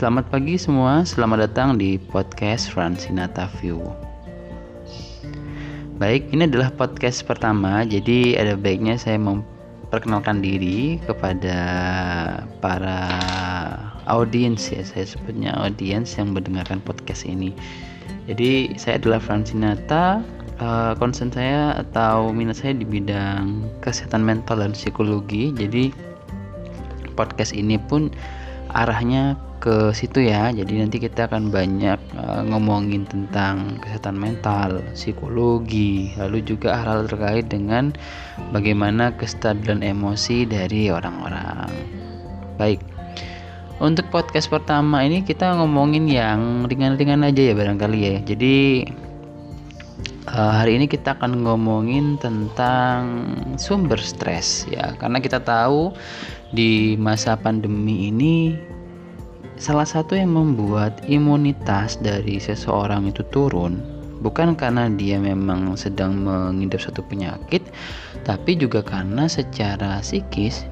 Selamat pagi semua, selamat datang di podcast Francinata View. Baik, ini adalah podcast pertama, jadi ada baiknya saya memperkenalkan diri kepada para audiens ya, saya sebutnya audiens yang mendengarkan podcast ini. Jadi saya adalah Francinata, uh, concern saya atau minat saya di bidang kesehatan mental dan psikologi. Jadi podcast ini pun arahnya ke situ ya. Jadi nanti kita akan banyak uh, ngomongin tentang kesehatan mental, psikologi, lalu juga hal-hal terkait dengan bagaimana kestabilan emosi dari orang-orang. Baik. Untuk podcast pertama ini kita ngomongin yang ringan-ringan aja ya barangkali ya. Jadi uh, hari ini kita akan ngomongin tentang sumber stres ya karena kita tahu di masa pandemi ini salah satu yang membuat imunitas dari seseorang itu turun bukan karena dia memang sedang mengidap satu penyakit tapi juga karena secara psikis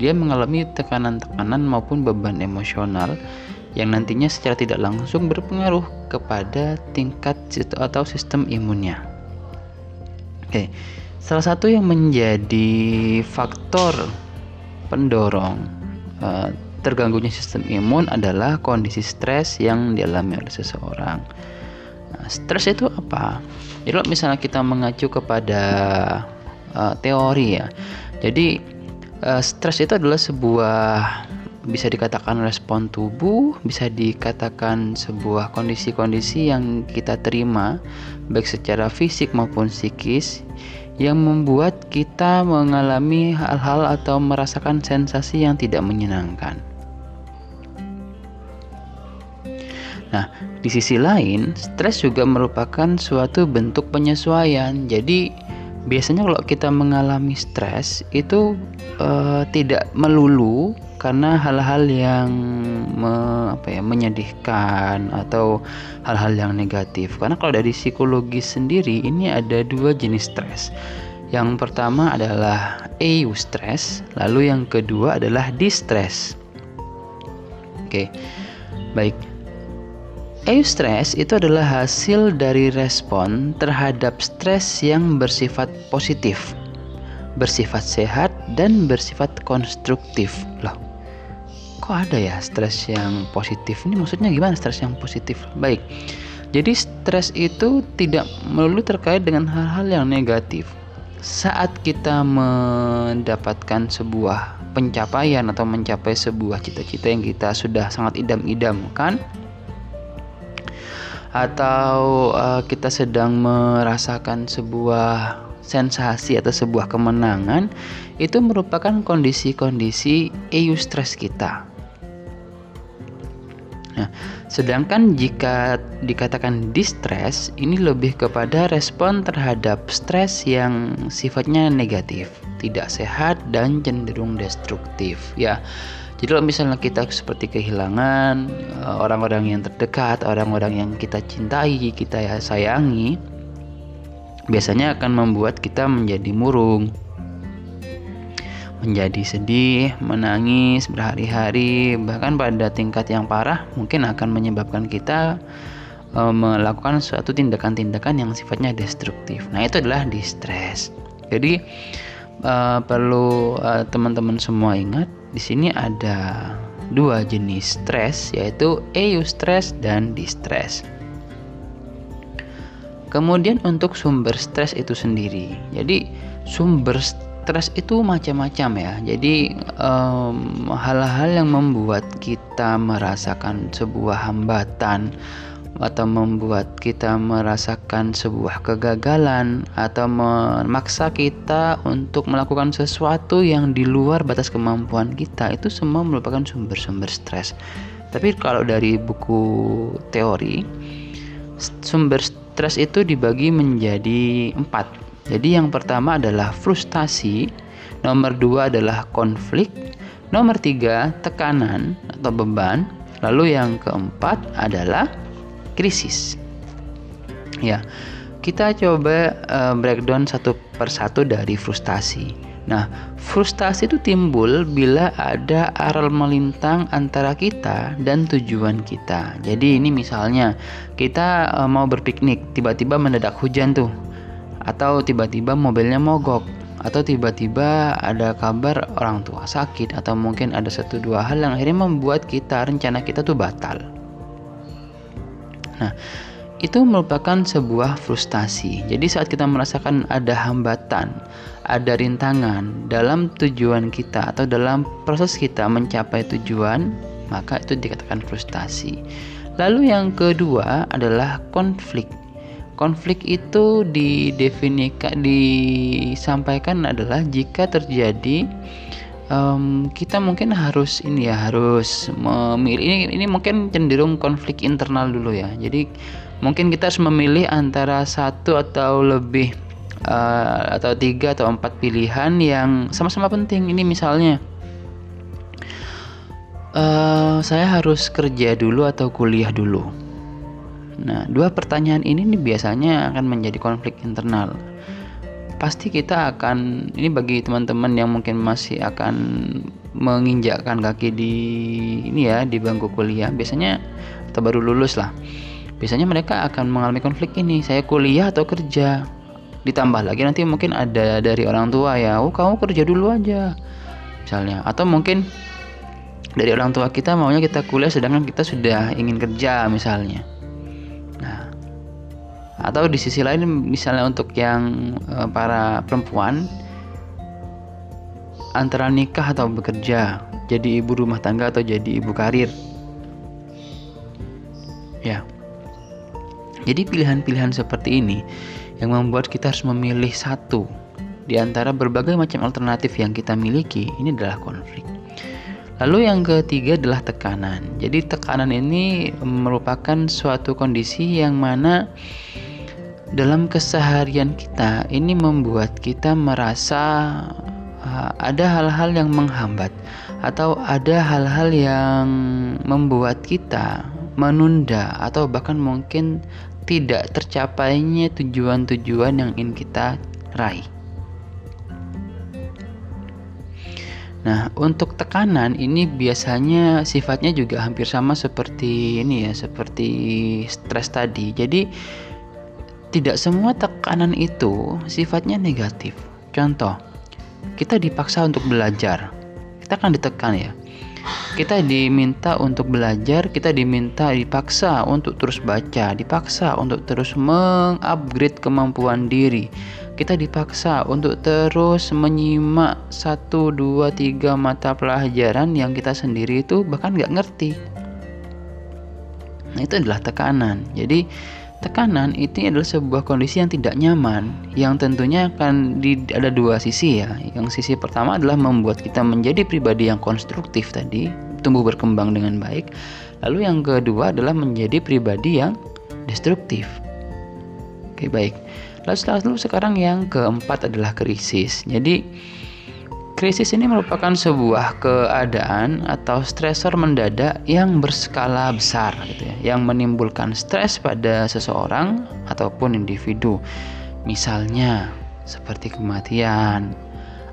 dia mengalami tekanan-tekanan maupun beban emosional yang nantinya secara tidak langsung berpengaruh kepada tingkat atau sistem imunnya. Oke, salah satu yang menjadi faktor pendorong uh, terganggunya sistem imun adalah kondisi stres yang dialami oleh seseorang. Nah, stres itu apa? Jadi kalau misalnya kita mengacu kepada uh, teori ya, jadi uh, stres itu adalah sebuah bisa dikatakan respon tubuh, bisa dikatakan sebuah kondisi-kondisi yang kita terima baik secara fisik maupun psikis yang membuat kita mengalami hal-hal atau merasakan sensasi yang tidak menyenangkan. Nah, di sisi lain, stres juga merupakan suatu bentuk penyesuaian. Jadi, biasanya kalau kita mengalami stres itu uh, tidak melulu karena hal-hal yang me, apa ya, menyedihkan atau hal-hal yang negatif. Karena kalau dari psikologi sendiri ini ada dua jenis stres. Yang pertama adalah eustress, lalu yang kedua adalah distress. Oke. Baik. Eustress itu adalah hasil dari respon terhadap stres yang bersifat positif, bersifat sehat dan bersifat konstruktif. Loh, kok ada ya stres yang positif? Ini maksudnya gimana stres yang positif? Baik jadi stres itu tidak melulu terkait dengan hal-hal yang negatif. Saat kita mendapatkan sebuah pencapaian atau mencapai sebuah cita-cita yang kita sudah sangat idam-idamkan atau uh, kita sedang merasakan sebuah sensasi atau sebuah kemenangan itu merupakan kondisi-kondisi eustress kita Nah, sedangkan jika dikatakan distress, ini lebih kepada respon terhadap stres yang sifatnya negatif, tidak sehat dan cenderung destruktif. Ya, jadi kalau misalnya kita seperti kehilangan eh, orang-orang yang terdekat, orang-orang yang kita cintai, kita sayangi, biasanya akan membuat kita menjadi murung, menjadi sedih, menangis berhari-hari, bahkan pada tingkat yang parah mungkin akan menyebabkan kita e, melakukan suatu tindakan-tindakan yang sifatnya destruktif. Nah, itu adalah distress. Jadi e, perlu e, teman-teman semua ingat di sini ada dua jenis stres yaitu eustress dan distress. Kemudian untuk sumber stres itu sendiri. Jadi sumber stres itu macam-macam ya. Jadi hal-hal um, yang membuat kita merasakan sebuah hambatan atau membuat kita merasakan sebuah kegagalan atau memaksa kita untuk melakukan sesuatu yang di luar batas kemampuan kita itu semua merupakan sumber-sumber stres. Tapi kalau dari buku teori sumber stres itu dibagi menjadi empat jadi yang pertama adalah frustasi, nomor dua adalah konflik, nomor tiga tekanan atau beban, lalu yang keempat adalah krisis. Ya, kita coba uh, breakdown satu persatu dari frustasi. Nah, frustasi itu timbul bila ada aral melintang antara kita dan tujuan kita. Jadi ini misalnya kita e, mau berpiknik, tiba-tiba mendadak hujan tuh. Atau tiba-tiba mobilnya mogok atau tiba-tiba ada kabar orang tua sakit atau mungkin ada satu dua hal yang akhirnya membuat kita rencana kita tuh batal. Nah, itu merupakan sebuah frustasi. Jadi saat kita merasakan ada hambatan, ada rintangan dalam tujuan kita atau dalam proses kita mencapai tujuan, maka itu dikatakan frustasi. Lalu yang kedua adalah konflik. Konflik itu didefinikan disampaikan adalah jika terjadi um, kita mungkin harus ini ya harus memilih ini ini mungkin cenderung konflik internal dulu ya. Jadi mungkin kita harus memilih antara satu atau lebih uh, atau tiga atau empat pilihan yang sama-sama penting. Ini misalnya uh, saya harus kerja dulu atau kuliah dulu. Nah dua pertanyaan ini nih biasanya akan menjadi konflik internal pasti kita akan ini bagi teman-teman yang mungkin masih akan menginjakkan kaki di ini ya di bangku kuliah biasanya atau baru lulus lah biasanya mereka akan mengalami konflik ini saya kuliah atau kerja? Ditambah lagi nanti mungkin ada dari orang tua ya oh kamu kerja dulu aja misalnya. Atau mungkin dari orang tua kita maunya kita kuliah sedangkan kita sudah ingin kerja misalnya. Nah atau di sisi lain misalnya untuk yang e, para perempuan antara nikah atau bekerja jadi ibu rumah tangga atau jadi ibu karir ya jadi pilihan-pilihan seperti ini yang membuat kita harus memilih satu di antara berbagai macam alternatif yang kita miliki, ini adalah konflik. Lalu yang ketiga adalah tekanan. Jadi tekanan ini merupakan suatu kondisi yang mana dalam keseharian kita ini membuat kita merasa ada hal-hal yang menghambat atau ada hal-hal yang membuat kita menunda atau bahkan mungkin tidak tercapainya tujuan-tujuan yang ingin kita raih. Nah, untuk tekanan ini biasanya sifatnya juga hampir sama seperti ini ya, seperti stres tadi. Jadi tidak semua tekanan itu sifatnya negatif. Contoh, kita dipaksa untuk belajar. Kita akan ditekan ya kita diminta untuk belajar, kita diminta dipaksa untuk terus baca, dipaksa untuk terus mengupgrade kemampuan diri. Kita dipaksa untuk terus menyimak satu, dua, tiga mata pelajaran yang kita sendiri itu bahkan nggak ngerti. Nah, itu adalah tekanan. Jadi tekanan itu adalah sebuah kondisi yang tidak nyaman yang tentunya akan di, ada dua sisi ya. Yang sisi pertama adalah membuat kita menjadi pribadi yang konstruktif tadi tumbuh berkembang dengan baik. Lalu yang kedua adalah menjadi pribadi yang destruktif. Oke baik. Lalu lalu sekarang yang keempat adalah krisis. Jadi Krisis ini merupakan sebuah keadaan atau stresor mendadak yang berskala besar gitu ya, yang menimbulkan stres pada seseorang ataupun individu. Misalnya seperti kematian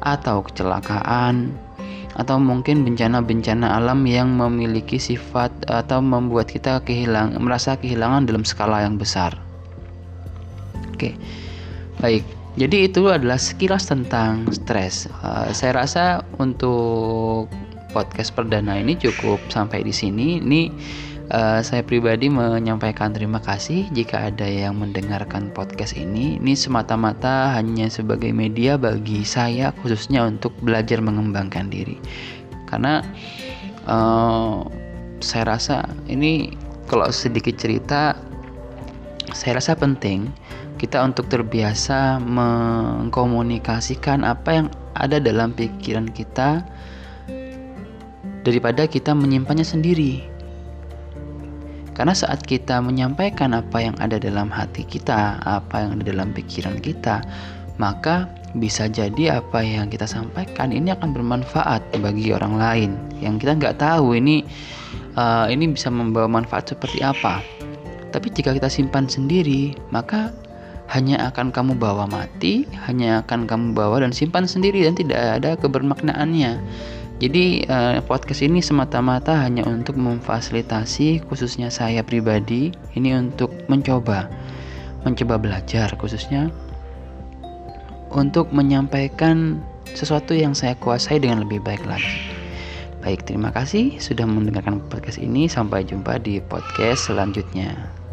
atau kecelakaan atau mungkin bencana-bencana alam yang memiliki sifat atau membuat kita kehilang merasa kehilangan dalam skala yang besar. Oke. Baik. Jadi itu adalah sekilas tentang stres. Uh, saya rasa untuk podcast perdana ini cukup sampai di sini. Ini uh, saya pribadi menyampaikan terima kasih jika ada yang mendengarkan podcast ini. Ini semata-mata hanya sebagai media bagi saya khususnya untuk belajar mengembangkan diri. Karena uh, saya rasa ini kalau sedikit cerita saya rasa penting kita untuk terbiasa mengkomunikasikan apa yang ada dalam pikiran kita daripada kita menyimpannya sendiri. Karena saat kita menyampaikan apa yang ada dalam hati kita, apa yang ada dalam pikiran kita, maka bisa jadi apa yang kita sampaikan ini akan bermanfaat bagi orang lain yang kita nggak tahu ini uh, ini bisa membawa manfaat seperti apa. Tapi jika kita simpan sendiri, maka hanya akan kamu bawa mati, hanya akan kamu bawa dan simpan sendiri dan tidak ada kebermaknaannya. Jadi uh, podcast ini semata-mata hanya untuk memfasilitasi khususnya saya pribadi ini untuk mencoba mencoba belajar khususnya untuk menyampaikan sesuatu yang saya kuasai dengan lebih baik lagi. Baik, terima kasih sudah mendengarkan podcast ini. Sampai jumpa di podcast selanjutnya.